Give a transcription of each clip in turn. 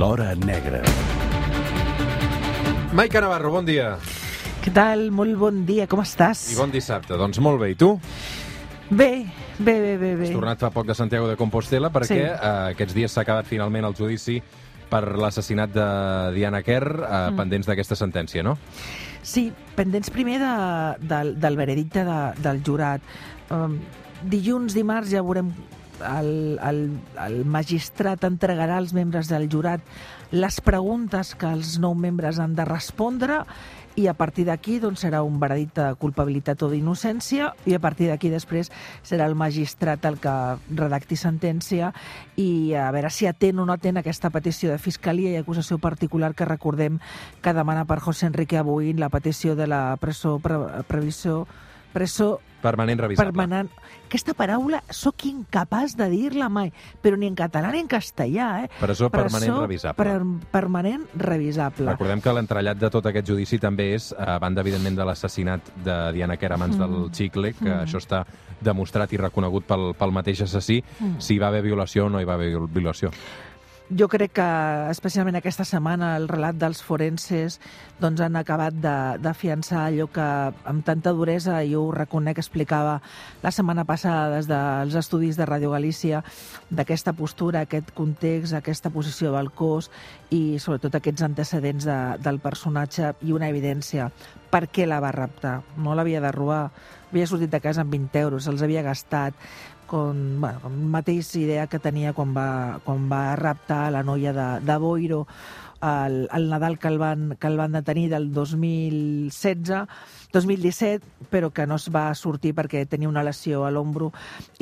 L'Hora Negra. Maica Navarro, bon dia. Què tal? Molt bon dia, com estàs? I bon dissabte. Doncs molt bé. I tu? Bé, bé, bé, bé. bé. Has tornat fa poc de Santiago de Compostela perquè Sí. eh, aquests dies s'ha acabat finalment el judici per l'assassinat de Diana Kerr, eh, Mm. pendents d'aquesta sentència, no? Sí, pendents primer de, del, del veredicte de, del jurat. Um, dilluns, dimarts ja veurem el, el, el magistrat entregarà als membres del jurat les preguntes que els nou membres han de respondre i a partir d'aquí doncs, serà un veredicte de culpabilitat o d'innocència i a partir d'aquí després serà el magistrat el que redacti sentència i a veure si atén o no atén aquesta petició de fiscalia i acusació particular que recordem que demana per José Enrique Abuín la petició de la presó, pre, previsió, presó Permanent revisable. permanent. Aquesta paraula sóc incapaç de dir-la mai, però ni en català ni en castellà, eh? Presó permanent revisable. Per, permanent revisable. Recordem que l'entrellat de tot aquest judici també és, a banda, evidentment, de l'assassinat de Diana Kerr a mans Mm. del Chicle, que Mm. això està demostrat i reconegut pel, pel mateix assassí, Mm. si hi va haver violació o no hi va haver violació. Jo crec que, especialment aquesta setmana, el relat dels forenses doncs, han acabat d'afiançar allò que amb tanta duresa, jo ho reconec, explicava la setmana passada des dels estudis de Ràdio Galícia, d'aquesta postura, aquest context, aquesta posició del cos i sobretot aquests antecedents de, del personatge i una evidència. Per què la va raptar? No l'havia de robar. Havia sortit de casa amb 20 euros, els havia gastat con, bueno, con la mateixa idea que tenia quan va, quan va raptar la noia de, de Boiro el, el Nadal que el, van, que el van detenir del 2016 2017, però que no es va sortir perquè tenia una lesió a l'ombro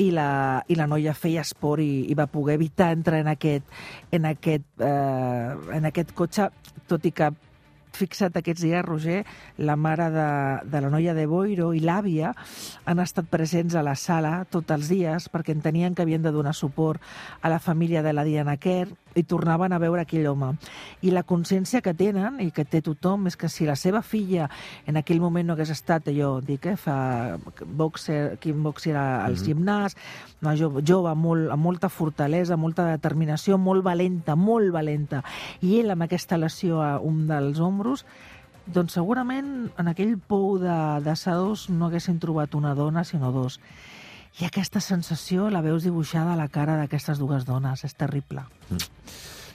i, la, i la noia feia esport i, i va poder evitar entrar en aquest, en aquest, eh, en aquest cotxe, tot i que fixa't aquests dies, Roger, la mare de, de la noia de Boiro i l'àvia han estat presents a la sala tots els dies perquè entenien que havien de donar suport a la família de la Diana Kerr i tornaven a veure aquell home. I la consciència que tenen i que té tothom és que si la seva filla en aquell moment no hagués estat, allò, dic, eh, fa boxer, kickboxer al Mhm. gimnàs, una jove, jove molt, amb molta fortalesa, molta determinació, molt valenta, molt valenta, i ell amb aquesta lesió a un dels ombros, doncs segurament en aquell pou de, de sedós no haguessin trobat una dona, sinó dos. I aquesta sensació la veus dibuixada a la cara d'aquestes dues dones. És terrible.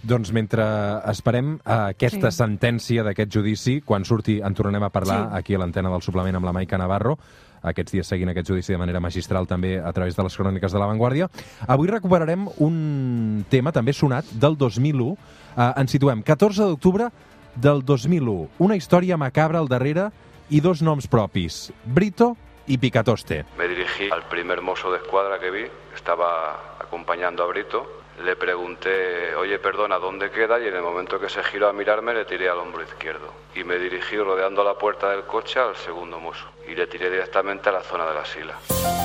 Doncs mentre esperem a aquesta Sí. sentència d'aquest judici, quan surti en tornarem a parlar Sí. aquí a l'antena del suplement amb la Maica Navarro, aquests dies seguint aquest judici de manera magistral també a través de les cròniques de l'avantguàrdia. Avui recuperarem un tema també sonat del 2001. Eh, ens situem 14 d'octubre del 2001. Una història macabra al darrere i dos noms propis, Brito i Picatoste. Me dirigí al primer mozo de escuadra que vi, estaba acompañando a Brito. Le pregunté, oye, perdona, ¿dónde queda? Y en el momento que se giró a mirarme, le tiré al hombro izquierdo. Y me dirigí rodeando la puerta del coche al segundo mozo. Y le tiré directamente a la zona de la sila.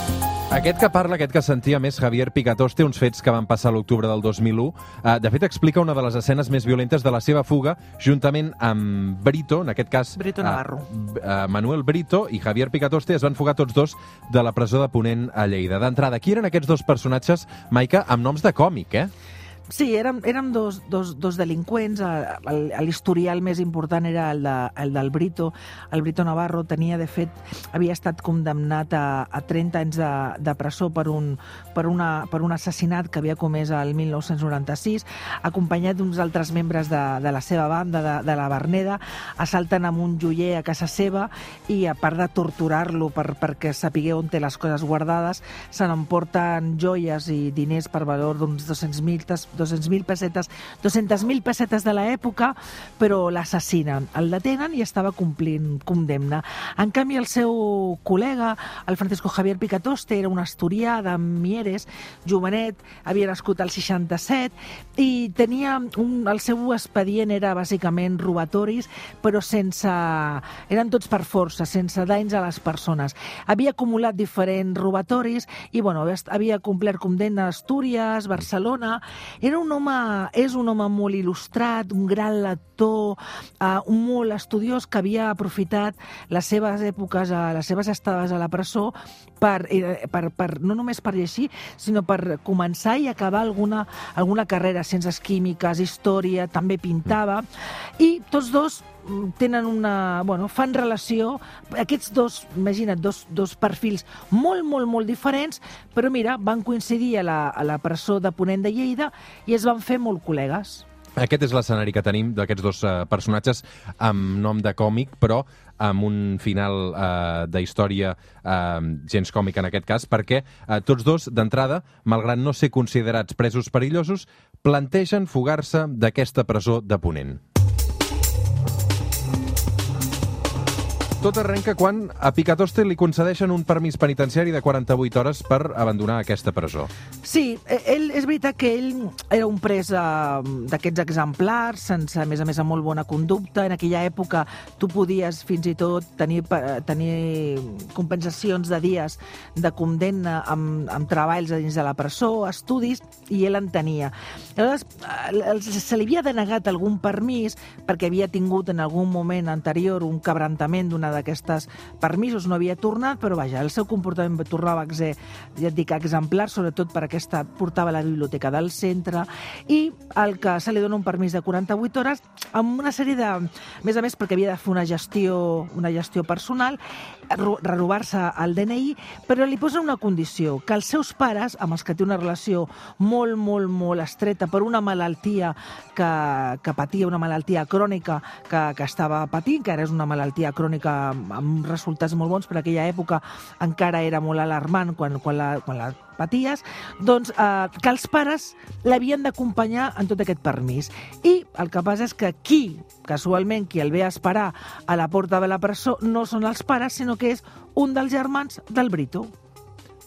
Aquest que parla, aquest que sentia més Javier Picatoste, uns fets que van passar l'octubre del 2001, eh, de fet explica una de les escenes més violentes de la seva fuga, juntament amb Brito, en aquest cas... Brito eh, Navarro. eh, Manuel Brito i Javier Picatoste es van fugar tots dos de la presó de Ponent a Lleida. D'entrada, qui eren aquests dos personatges, Maica, amb noms de còmic, eh? Sí, érem, érem dos, dos, dos delinqüents. El- el- L'historial més important era el, de, el del Brito. El Brito Navarro tenia, de fet, havia estat condemnat a, a 30 anys de, de presó per un, per, una, per un assassinat que havia comès el 1996, acompanyat d'uns altres membres de, de la seva banda, de, de la Berneda, assalten amb un joier a casa seva i, a part de torturar-lo per, perquè sapigueu on té les coses guardades, se n'emporten joies i diners per valor d'uns 200.000 200.000 pessetes, 200.000 pessetes de l'època, però l'assassinen. El detenen i estava complint condemna. En canvi, el seu col·lega, el Francisco Javier Picatoste, era un asturià de Mieres, jovenet, havia nascut al 67, i tenia un, el seu expedient era bàsicament robatoris, però sense... eren tots per força, sense danys a les persones. Havia acumulat diferents robatoris i, bueno, havia complert condemna a Astúries, Barcelona, Era un home, és un home molt il·lustrat, un gran lector, uh, un molt estudiós que havia aprofitat les seves èpoques, uh, les seves estades a la presó per, eh, per, per, no només per llegir, sinó per començar i acabar alguna, alguna carrera, ciències químiques, història, també pintava, i tots dos tenen una... Bueno, fan relació... Aquests dos, imagina't, dos, dos perfils molt, molt, molt diferents, però mira, van coincidir a la, a la presó de Ponent de Lleida i es van fer molt col·legues. Aquest és l'escenari que tenim d'aquests dos uh, personatges amb nom de còmic, però amb un final uh, de història uh, gens còmic en aquest cas, perquè uh, tots dos, d'entrada, malgrat no ser considerats presos perillosos, plantegen fugar-se d'aquesta presó de Ponent. Tot arrenca quan a Picatoste li concedeixen un permís penitenciari de 48 hores per abandonar aquesta presó. Sí, eh, ell, és veritat que ell era un pres eh, d'aquests exemplars, sense, a més a més, amb molt bona conducta. En aquella època tu podies fins i tot tenir, eh, tenir compensacions de dies de condemna amb, amb treballs dins de la presó, estudis, i ell en tenia. Aleshores, eh, se li havia denegat algun permís perquè havia tingut en algun moment anterior un quebrantament d'una d'aquestes permisos, no havia tornat, però vaja, el seu comportament tornava a ser, ja et dic, exemplar, sobretot per aquesta, portava la biblioteca del centre, i el que se li dona un permís de 48 hores, amb una sèrie de... A més a més, perquè havia de fer una gestió, una gestió personal, renovar-se el DNI, però li posa una condició, que els seus pares, amb els que té una relació molt, molt, molt estreta per una malaltia que, que patia, una malaltia crònica que, que estava patint, que ara és una malaltia crònica amb resultats molt bons, però aquella època encara era molt alarmant quan, quan, la, quan la paties, doncs eh, que els pares l'havien d'acompanyar en tot aquest permís. I el que passa és que qui, casualment, qui el ve a esperar a la porta de la presó no són els pares, sinó que és un dels germans del Brito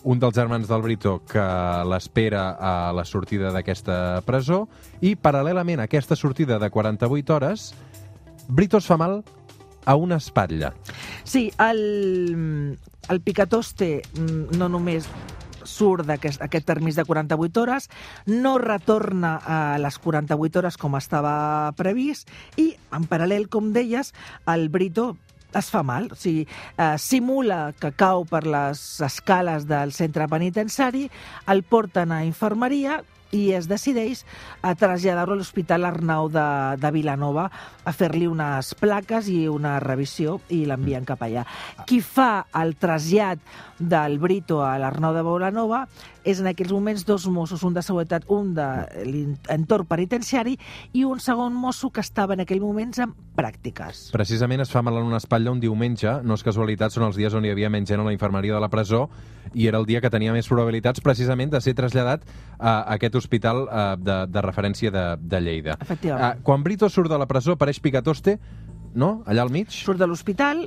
un dels germans del Brito que l'espera a la sortida d'aquesta presó i, paral·lelament a aquesta sortida de 48 hores, Brito es fa mal a una espatlla. Sí, el, el Picatoste mm, no només surt d'aquest aquest permís de 48 hores, no retorna a les 48 hores com estava previst i, en paral·lel, com deies, el Brito es fa mal, o sigui, eh, simula que cau per les escales del centre penitenciari, el porten a infermeria, i es decideix a traslladar-lo a l'Hospital Arnau de, de Vilanova a fer-li unes plaques i una revisió i l'envien cap allà. Qui fa el trasllat del Brito a l'Arnau de Vilanova és en aquells moments dos Mossos, un de seguretat, un de l'entorn penitenciari i un segon mosso que estava en aquell moments en pràctiques. Precisament es fa mal en una espatlla un diumenge, no és casualitat, són els dies on hi havia menys gent a la infermeria de la presó i era el dia que tenia més probabilitats precisament de ser traslladat a aquest hospital eh, de, de referència de, de Lleida. Efectivament. Uh, quan Brito surt de la presó apareix Picatoste, no? Allà al mig? Surt de l'hospital,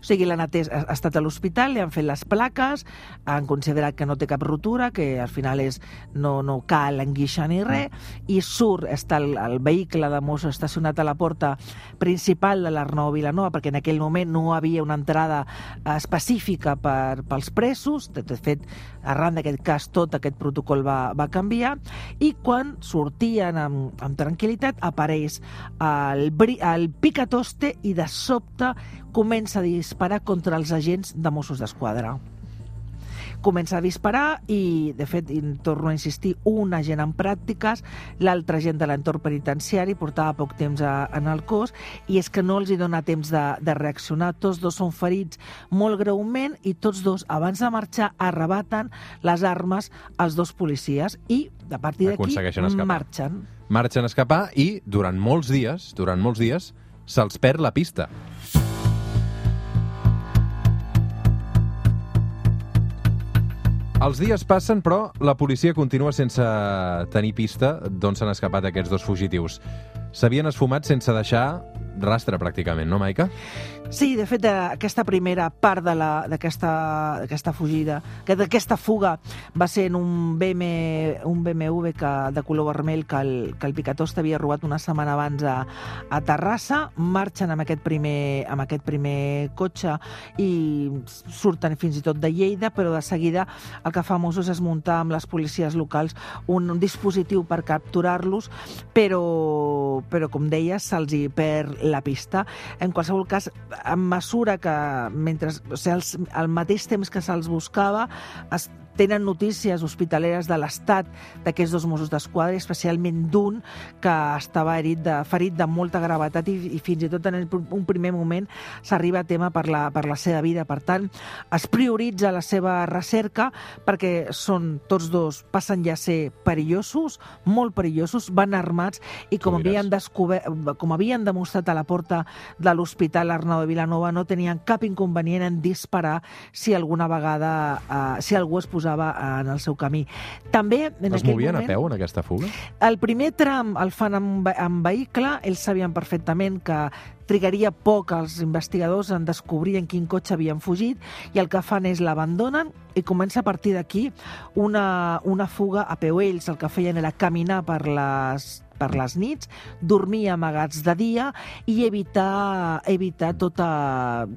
o sigui, l'han atès, ha estat a l'hospital, li han fet les plaques, han considerat que no té cap rotura, que al final és, no, no cal enguixar ni res, i surt, està el, el vehicle de Mosso estacionat a la porta principal de l'Arnau Vilanova, perquè en aquell moment no havia una entrada específica per, pels presos, de, fet, arran d'aquest cas tot aquest protocol va, va canviar, i quan sortien amb, amb tranquil·litat apareix el, el picatoste i de sobte comença a disparar contra els agents de Mossos d'Esquadra. Comença a disparar i, de fet, i torno a insistir, un agent en pràctiques, l'altre agent de l'entorn penitenciari portava poc temps a, en el cos i és que no els hi dona temps de, de reaccionar. Tots dos són ferits molt greument i tots dos, abans de marxar, arrebaten les armes als dos policies i, a partir d'aquí, marxen. Marxen a escapar i, durant molts dies, durant molts dies, se'ls perd la pista. Els dies passen, però la policia continua sense tenir pista d'on s'han escapat aquests dos fugitius. S'havien esfumat sense deixar rastre, pràcticament, no, Maica? Sí, de fet, aquesta primera part d'aquesta fugida, d'aquesta fuga, va ser en un, BM, un BMW que, de color vermell que el, que el Picatós havia robat una setmana abans a, a Terrassa, marxen amb aquest, primer, amb aquest primer cotxe i surten fins i tot de Lleida, però de seguida el que fa Mossos és muntar amb les policies locals un, un dispositiu per capturar-los, però, però com deia, se'ls hi perd la pista. En qualsevol cas, en mesura que, mentre, o sigui, els, al mateix temps que se'ls buscava, es tenen notícies hospitaleres de l'estat d'aquests dos Mossos d'Esquadra, especialment d'un que estava herit de, ferit de molta gravetat i, i fins i tot en un primer moment s'arriba a tema per la, per la seva vida. Per tant, es prioritza la seva recerca perquè són tots dos, passen ja a ser perillosos, molt perillosos, van armats i com havien, descobert, com havien demostrat a la porta de l'Hospital Arnau de Vilanova no tenien cap inconvenient en disparar si alguna vegada, eh, si algú es posava posava en el seu camí. També, en es movien moment, a peu en aquesta fuga? El primer tram el fan amb, amb vehicle, ells sabien perfectament que trigaria poc els investigadors en descobrir en quin cotxe havien fugit i el que fan és l'abandonen i comença a partir d'aquí una, una fuga a peu. Ells el que feien era caminar per les per les nits, dormir amagats de dia i evitar, evitar tota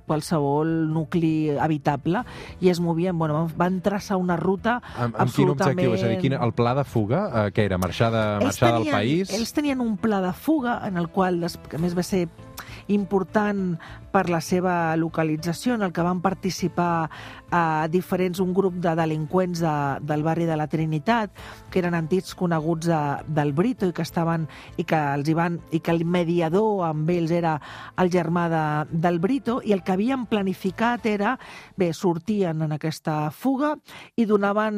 qualsevol nucli habitable i es movien, bueno, van traçar una ruta amb, amb absolutament... quin objectiu? És a dir, quin, el pla de fuga, eh, què era? Marxar, de, marxar tenien, del país? Ells tenien un pla de fuga en el qual, que a més va ser important per la seva localització, en el que van participar a diferents, un grup de delinqüents de, del barri de la Trinitat, que eren antics coneguts de, del Brito i que estaven i que els hi van, i que el mediador amb ells era el germà de, del Brito, i el que havien planificat era, bé, sortien en aquesta fuga i donaven,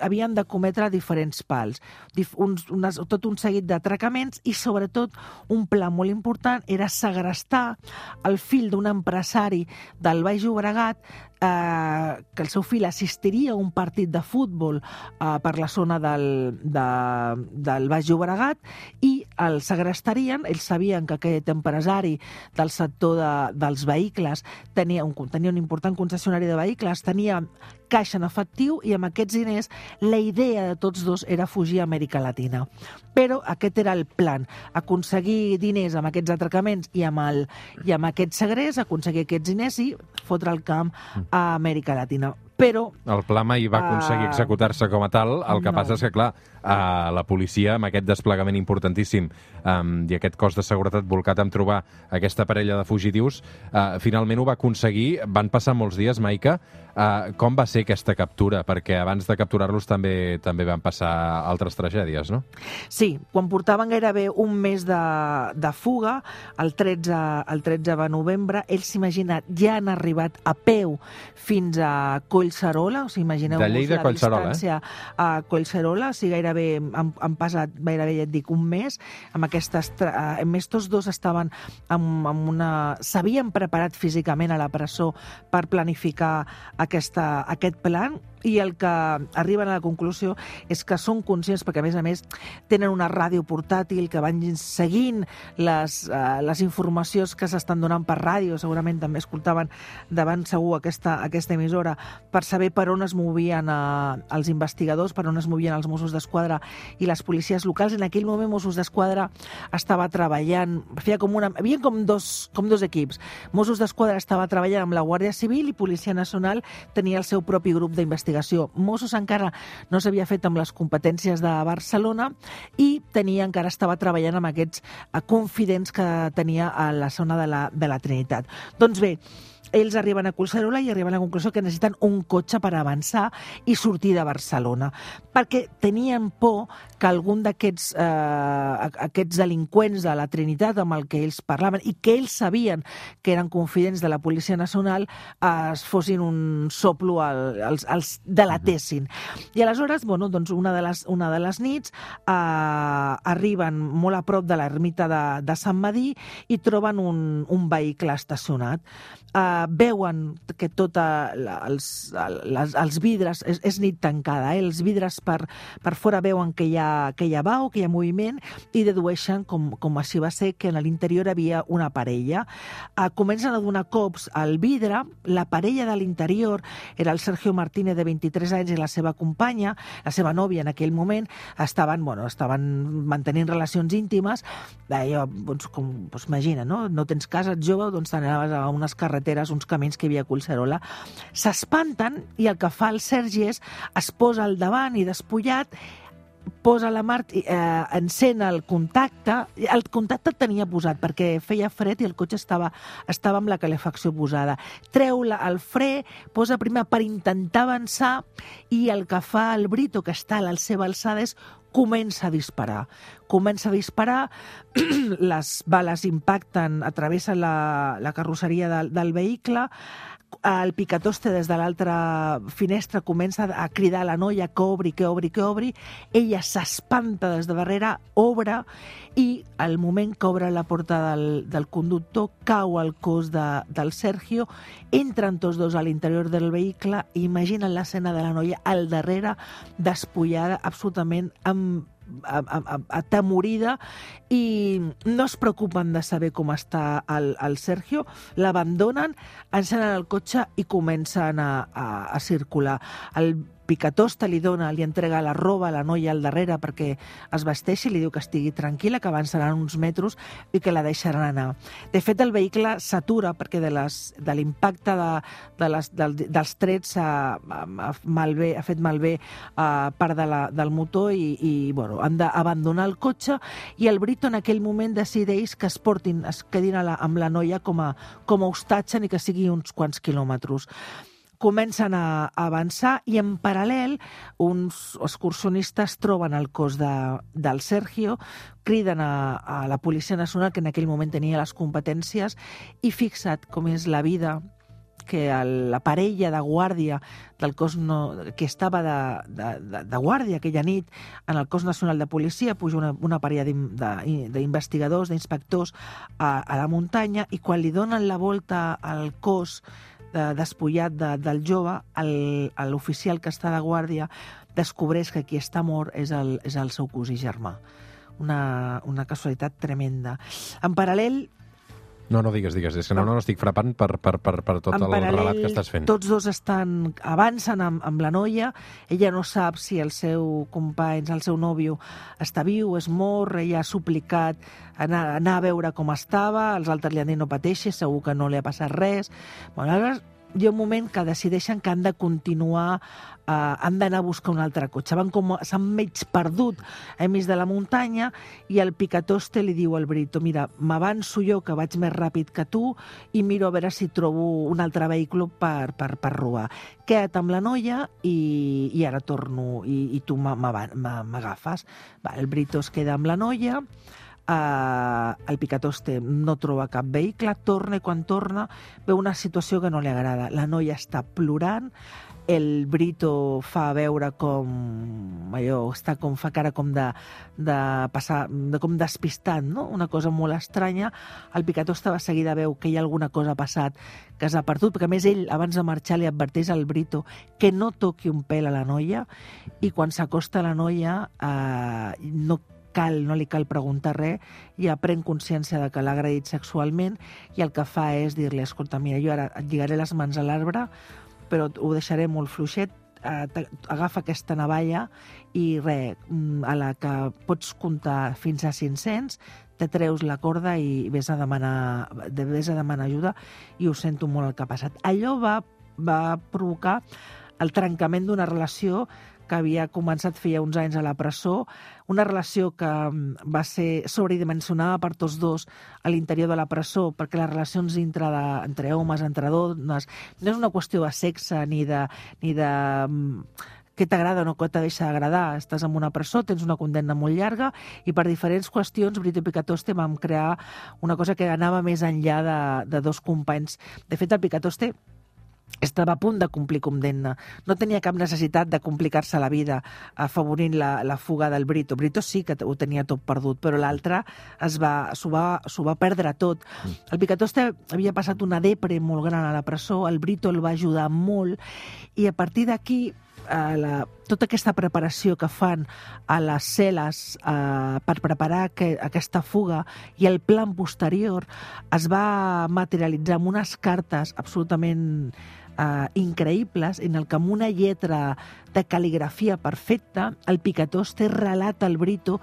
havien de cometre diferents pals, dif, uns, unes, tot un seguit d'atracaments i sobretot un pla molt important era segrestar el fill d'un empresari del Baix Llobregat eh, que el seu fill assistiria a un partit de futbol eh, per la zona del, de, del Baix Llobregat i el segrestarien. Ells sabien que aquest empresari del sector de, dels vehicles tenia un, tenia un important concessionari de vehicles, tenia caixa en efectiu i amb aquests diners la idea de tots dos era fugir a Amèrica Latina. Però aquest era el plan, aconseguir diners amb aquests atracaments i amb, el, i amb aquest segrest, aconseguir aquests diners i fotre el camp a Amèrica Latina però... El pla mai va aconseguir uh, executar-se com a tal, el que no. passa és que, clar, uh, la policia, amb aquest desplegament importantíssim um, i aquest cos de seguretat volcat en trobar aquesta parella de fugitius, uh, finalment ho va aconseguir, van passar molts dies, Maica, uh, com va ser aquesta captura? Perquè abans de capturar-los també també van passar altres tragèdies, no? Sí, quan portaven gairebé un mes de, de fuga, el 13, el 13 de novembre, ells s'imaginen, ja han arribat a peu fins a Coll Collserola, o sigui, imagineu-vos la eh? distància eh? a Collserola, o sigui, gairebé han, han passat gairebé, ja et dic, un mes, amb aquestes... A més, tots dos estaven amb, amb una... S'havien preparat físicament a la presó per planificar aquesta, aquest plan i el que arriben a la conclusió és que són conscients, perquè a més a més tenen una ràdio portàtil que van seguint les, uh, les informacions que s'estan donant per ràdio, segurament també escoltaven davant segur aquesta, aquesta emissora, per saber per on es movien uh, els investigadors, per on es movien els Mossos d'Esquadra i les policies locals. En aquell moment Mossos d'Esquadra estava treballant, feia com una... Havia com dos, com dos equips. Mossos d'Esquadra estava treballant amb la Guàrdia Civil i Policia Nacional tenia el seu propi grup d'investigació investigació. Mossos encara no s'havia fet amb les competències de Barcelona i tenia encara estava treballant amb aquests eh, confidents que tenia a la zona de la, de la Trinitat. Doncs bé, ells arriben a Collserola i arriben a la conclusió que necessiten un cotxe per avançar i sortir de Barcelona, perquè tenien por que algun d'aquests eh, aquests delinqüents de la Trinitat amb el que ells parlaven i que ells sabien que eren confidents de la Policia Nacional eh, es fossin un soplo al, als, als delatessin. I aleshores, bueno, doncs una de les, una de les nits eh, arriben molt a prop de l'ermita de, de Sant Madí i troben un, un vehicle estacionat. Eh, veuen que tota la, els, les, els vidres, és, és nit tancada, eh? els vidres per, per fora veuen que hi ha, que hi ha bau, que hi ha moviment, i dedueixen, com, com així va ser, que en l'interior havia una parella. Eh, comencen a donar cops al vidre, la parella de l'interior era el Sergio Martínez, de 23 anys, i la seva companya, la seva nòvia en aquell moment, estaven, bueno, estaven mantenint relacions íntimes, allò, doncs, com, doncs, imagina, no? no tens casa, ets jove, doncs t'anaves a unes carreteres, uns camins que hi havia a Collserola, s'espanten i el que fa el Sergi és es posa al davant i despullat posa la Mart, eh, encén el contacte. El contacte tenia posat perquè feia fred i el cotxe estava, estava amb la calefacció posada. Treu la, el fre, posa primer per intentar avançar i el que fa el Brito, que està a la seva alçada, és comença a disparar. Comença a disparar, les bales impacten, travessen la, la carrosseria del, del vehicle, el Picatoste des de l'altra finestra comença a cridar a la noia que obri, que obri, que obri. Ella s'espanta des de darrere, obre i al moment que obre la porta del, del conductor cau el cos de, del Sergio, entren tots dos a l'interior del vehicle i imaginen l'escena de la noia al darrere despullada absolutament amb atemorida i no es preocupen de saber com està el, el Sergio, l'abandonen, encenen el cotxe i comencen a, a, a circular. El Picatosta li dona, li entrega la roba a la noia al darrere perquè es vesteixi, li diu que estigui tranquil·la, que avançaran uns metres i que la deixaran anar. De fet, el vehicle s'atura perquè de l'impacte de, de, les, del, dels trets ha, ha, malbé, ha fet malbé uh, part de la, del motor i, i bueno, han d'abandonar el cotxe i el Brito en aquell moment decideix que es portin, es quedin a la, amb la noia com a, com a hostatge ni que sigui uns quants quilòmetres comencen a avançar i en paral·lel uns excursionistes troben el cos de, del Sergio, criden a, a la Policia Nacional, que en aquell moment tenia les competències, i fixa't com és la vida que el, la parella de guàrdia del cos no, que estava de, de, de, de guàrdia aquella nit en el cos nacional de policia, puja una, una parella d'investigadors, d'inspectors a, a la muntanya i quan li donen la volta al cos de, despullat de, del jove, l'oficial que està de guàrdia descobreix que qui està mort és el, és el seu cosí germà. Una, una casualitat tremenda. En paral·lel, no, no digues, digues. És que no, no, no estic frapant per, per, per, per tot en el relat que estàs fent. tots dos estan, avancen amb, amb la noia. Ella no sap si el seu company, el seu nòvio, està viu, és mort. Ella ha suplicat anar, anar a veure com estava. Els altres li han dit no pateixi, segur que no li ha passat res. Bueno, aleshores, hi ha un moment que decideixen que han de continuar, eh, han d'anar a buscar un altre cotxe. Van com, s'han mig perdut a mig de la muntanya i el Picatoste li diu al Brito, mira, m'avanço jo que vaig més ràpid que tu i miro a veure si trobo un altre vehicle per, per, per robar. Queda't amb la noia i, i ara torno i, i tu m'agafes. El Brito es queda amb la noia, eh, el Picatoste no troba cap vehicle, torna i quan torna veu una situació que no li agrada. La noia està plorant, el Brito fa veure com allò, està com fa cara com de, de passar, de com despistat, no? Una cosa molt estranya. El Picatoste va seguir de veu que hi ha alguna cosa passat que s'ha perdut, perquè a més ell, abans de marxar, li adverteix al Brito que no toqui un pèl a la noia i quan s'acosta la noia eh, cal, no li cal preguntar res, ja pren consciència de que l'ha agredit sexualment i el que fa és dir-li, escolta, mira, jo ara et lligaré les mans a l'arbre, però ho deixaré molt fluixet, eh, agafa aquesta navalla i res, mm, a la que pots comptar fins a 500, te treus la corda i vés a demanar, vés a demanar ajuda i ho sento molt el que ha passat. Allò va, va provocar el trencament d'una relació que havia començat feia uns anys a la presó, una relació que mm, va ser sobredimensionada per tots dos a l'interior de la presó, perquè les relacions entre, de, entre homes, entre dones, no és una qüestió de sexe ni de, ni de mm, què t'agrada o no què te deixa d'agradar. Estàs en una presó, tens una condemna molt llarga i per diferents qüestions Brito i Picatoste vam crear una cosa que anava més enllà de, de dos companys. De fet, el Picatoste estava a punt de complir condemna. No tenia cap necessitat de complicar-se la vida afavorint la, la fuga del Brito. Brito sí que ho tenia tot perdut, però l'altre s'ho va, va, va perdre tot. Mm. El Picatoste havia passat una depre molt gran a la presó, el Brito el va ajudar molt, i a partir d'aquí eh, la, tota aquesta preparació que fan a les cel·les eh, per preparar que, aquesta fuga i el plan posterior es va materialitzar amb unes cartes absolutament eh, increïbles en el que amb una lletra de cal·ligrafia perfecta el Picatós té relat al Brito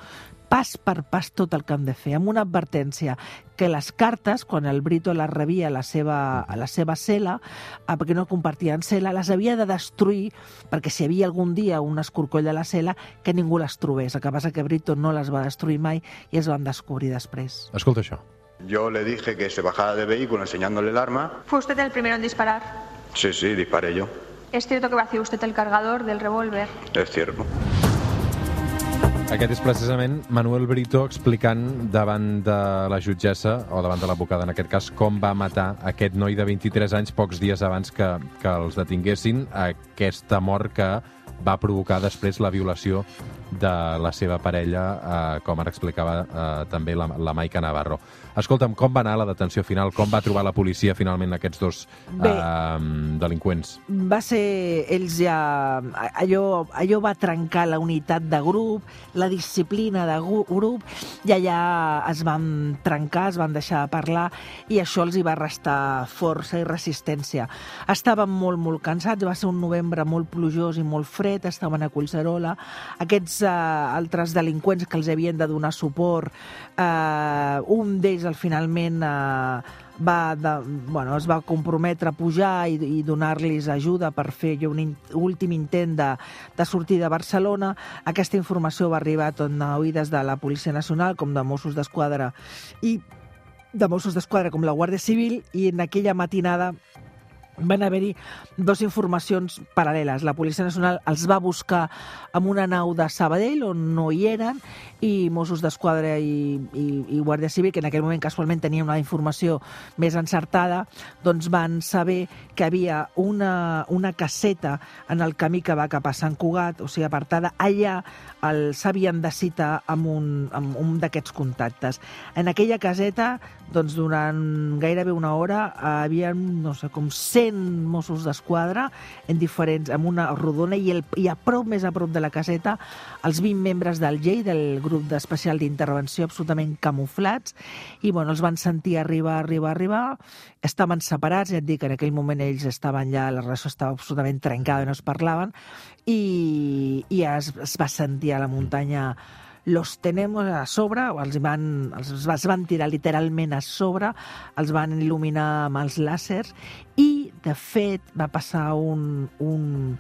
pas per pas tot el que hem de fer, amb una advertència que les cartes, quan el Brito les rebia a la seva, a la seva cel·la, eh, perquè no compartien cel·la, les havia de destruir perquè si hi havia algun dia un escorcoll a la cel·la, que ningú les trobés. El que passa que Brito no les va destruir mai i es van descobrir després. Escolta això. Yo le dije que se bajara del vehículo enseñándole el arma. ¿Fue usted el primero en disparar? Sí, sí, disparé yo. ¿Es cierto que vació usted el cargador del revólver? Es cierto. Aquest és precisament Manuel Brito explicant davant de la jutgessa, o davant de l'advocada en aquest cas, com va matar aquest noi de 23 anys pocs dies abans que, que els detinguessin, aquesta mort que va provocar després la violació de la seva parella, eh, com ara explicava eh, també la, la Maica Navarro. Escolta'm, com va anar la detenció final? Com va trobar la policia finalment aquests dos Bé, eh, delinqüents? Va ser... Ells ja... Allò, allò va trencar la unitat de grup, la disciplina de grup, i allà es van trencar, es van deixar de parlar, i això els hi va restar força i resistència. Estaven molt, molt cansats, va ser un novembre molt plujós i molt fred, estaven a Collserola. Aquests eh, altres delinqüents que els havien de donar suport. Eh, un d'ells al finalment eh, va de, bueno, es va comprometre a pujar i, i donar-los ajuda per fer un in, últim intent de, de sortir de Barcelona. Aquesta informació va arribar tot a oïdes de la Policia Nacional com de Mossos d'Esquadra i de Mossos d'Esquadra com la Guàrdia Civil i en aquella matinada van haver-hi dues informacions paral·leles. La Policia Nacional els va buscar amb una nau de Sabadell on no hi eren i Mossos d'Esquadra i, i, i Guàrdia Civil, que en aquell moment casualment tenia una informació més encertada, doncs van saber que havia una, una caseta en el camí que va cap a Sant Cugat, o sigui, apartada. Allà s'havien de citar amb un, amb un d'aquests contactes. En aquella caseta, doncs durant gairebé una hora, havia, no sé, com 100 Mossos d'Esquadra en diferents, amb una rodona i, el, i a prop, més a prop de la caseta, els 20 membres del GEI, del grup d'especial d'intervenció absolutament camuflats. I bueno, els van sentir arribar, arribar, arribar, estaven separats, ja et dic, en aquell moment ells estaven ja, la relació estava absolutament trencada no es parlaven. I, i es, es va sentir a la muntanya los tenemos a sobre, els van, els, els van tirar literalment a sobre, els van il·luminar amb els làsers. I, de fet, va passar un, un,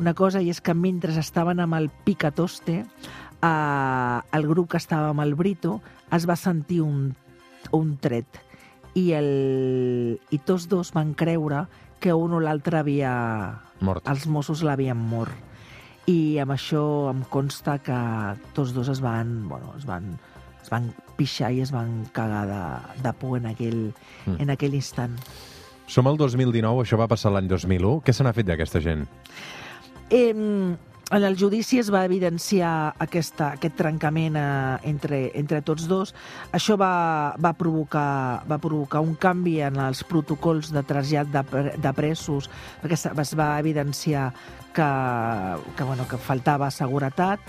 una cosa i és que mentre estaven amb el Picatoste, eh, el grup que estava amb el Brito es va sentir un, un tret i, el, i tots dos van creure que un o l'altre havia... Mort. Els Mossos l'havien mort. I amb això em consta que tots dos es van, bueno, es van, es van pixar i es van cagar de, de por en aquell, mm. en aquell instant. Som al 2019, això va passar l'any 2001. Què se n'ha fet d'aquesta gent? Eh, en el judici es va evidenciar aquesta, aquest trencament eh, entre, entre tots dos. Això va, va, provocar, va provocar un canvi en els protocols de trasllat de, de presos, perquè es va evidenciar que, que, bueno, que faltava seguretat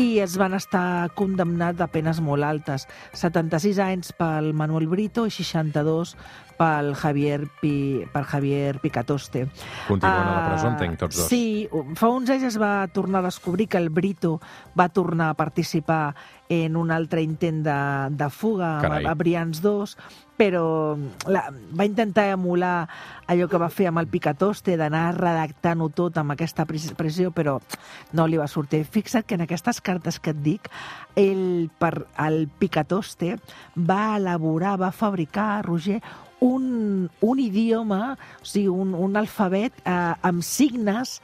i es van estar condemnats a penes molt altes, 76 anys pel Manuel Brito i 62 pel Javier, Pi, per Javier Picatoste. Continuen uh, a la presó, entenc, tots dos. Sí, fa uns anys es va tornar a descobrir que el Brito va tornar a participar en un altre intent de, de fuga Carai. amb, Brians 2, però la, va intentar emular allò que va fer amb el Picatoste, d'anar redactant-ho tot amb aquesta pressió, però no li va sortir. Fixa't que en aquestes cartes que et dic, el, per, el Picatoste va elaborar, va fabricar, Roger, un, un idioma, o sigui, un, un alfabet eh, amb signes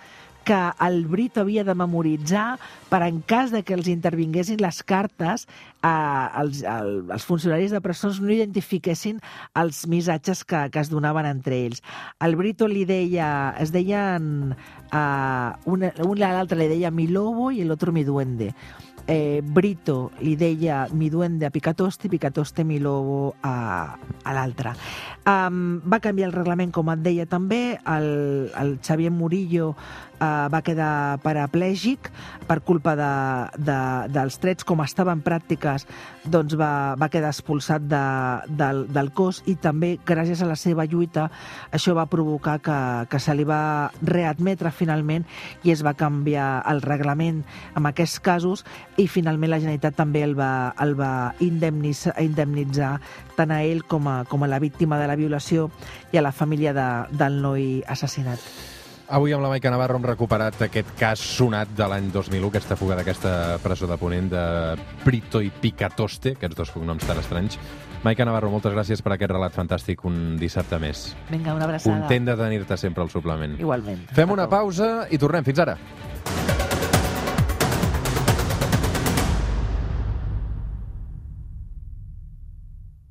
que el Brito havia de memoritzar per en cas de que els intervinguessin les cartes, eh, els, el, els funcionaris de presons no identifiquessin els missatges que, que es donaven entre ells. El Brito li deia, es deien, eh, un, un l'altre li deia mi lobo i l'altre mi duende eh, Brito li deia mi duende a Picatoste, Picatoste mi lobo a, a l'altre. Um, va canviar el reglament, com et deia també, el, el Xavier Murillo uh, va quedar paraplègic per culpa de, de, dels trets, com estava en pràctiques, doncs va, va quedar expulsat de, del, del cos i també, gràcies a la seva lluita, això va provocar que, que se li va readmetre finalment i es va canviar el reglament en aquests casos i finalment la Generalitat també el va, el va indemnitzar, indemnitzar tant a ell com a, com a la víctima de la violació i a la família de, del noi assassinat. Avui amb la Maica Navarro hem recuperat aquest cas sonat de l'any 2001, aquesta fuga d'aquesta presó de Ponent de Brito i Picatoste, aquests dos cognoms tan estranys. Maica Navarro, moltes gràcies per aquest relat fantàstic un dissabte més. Vinga, una abraçada. Content de tenir-te sempre al suplement. Igualment. Fem una pausa i tornem. Fins ara.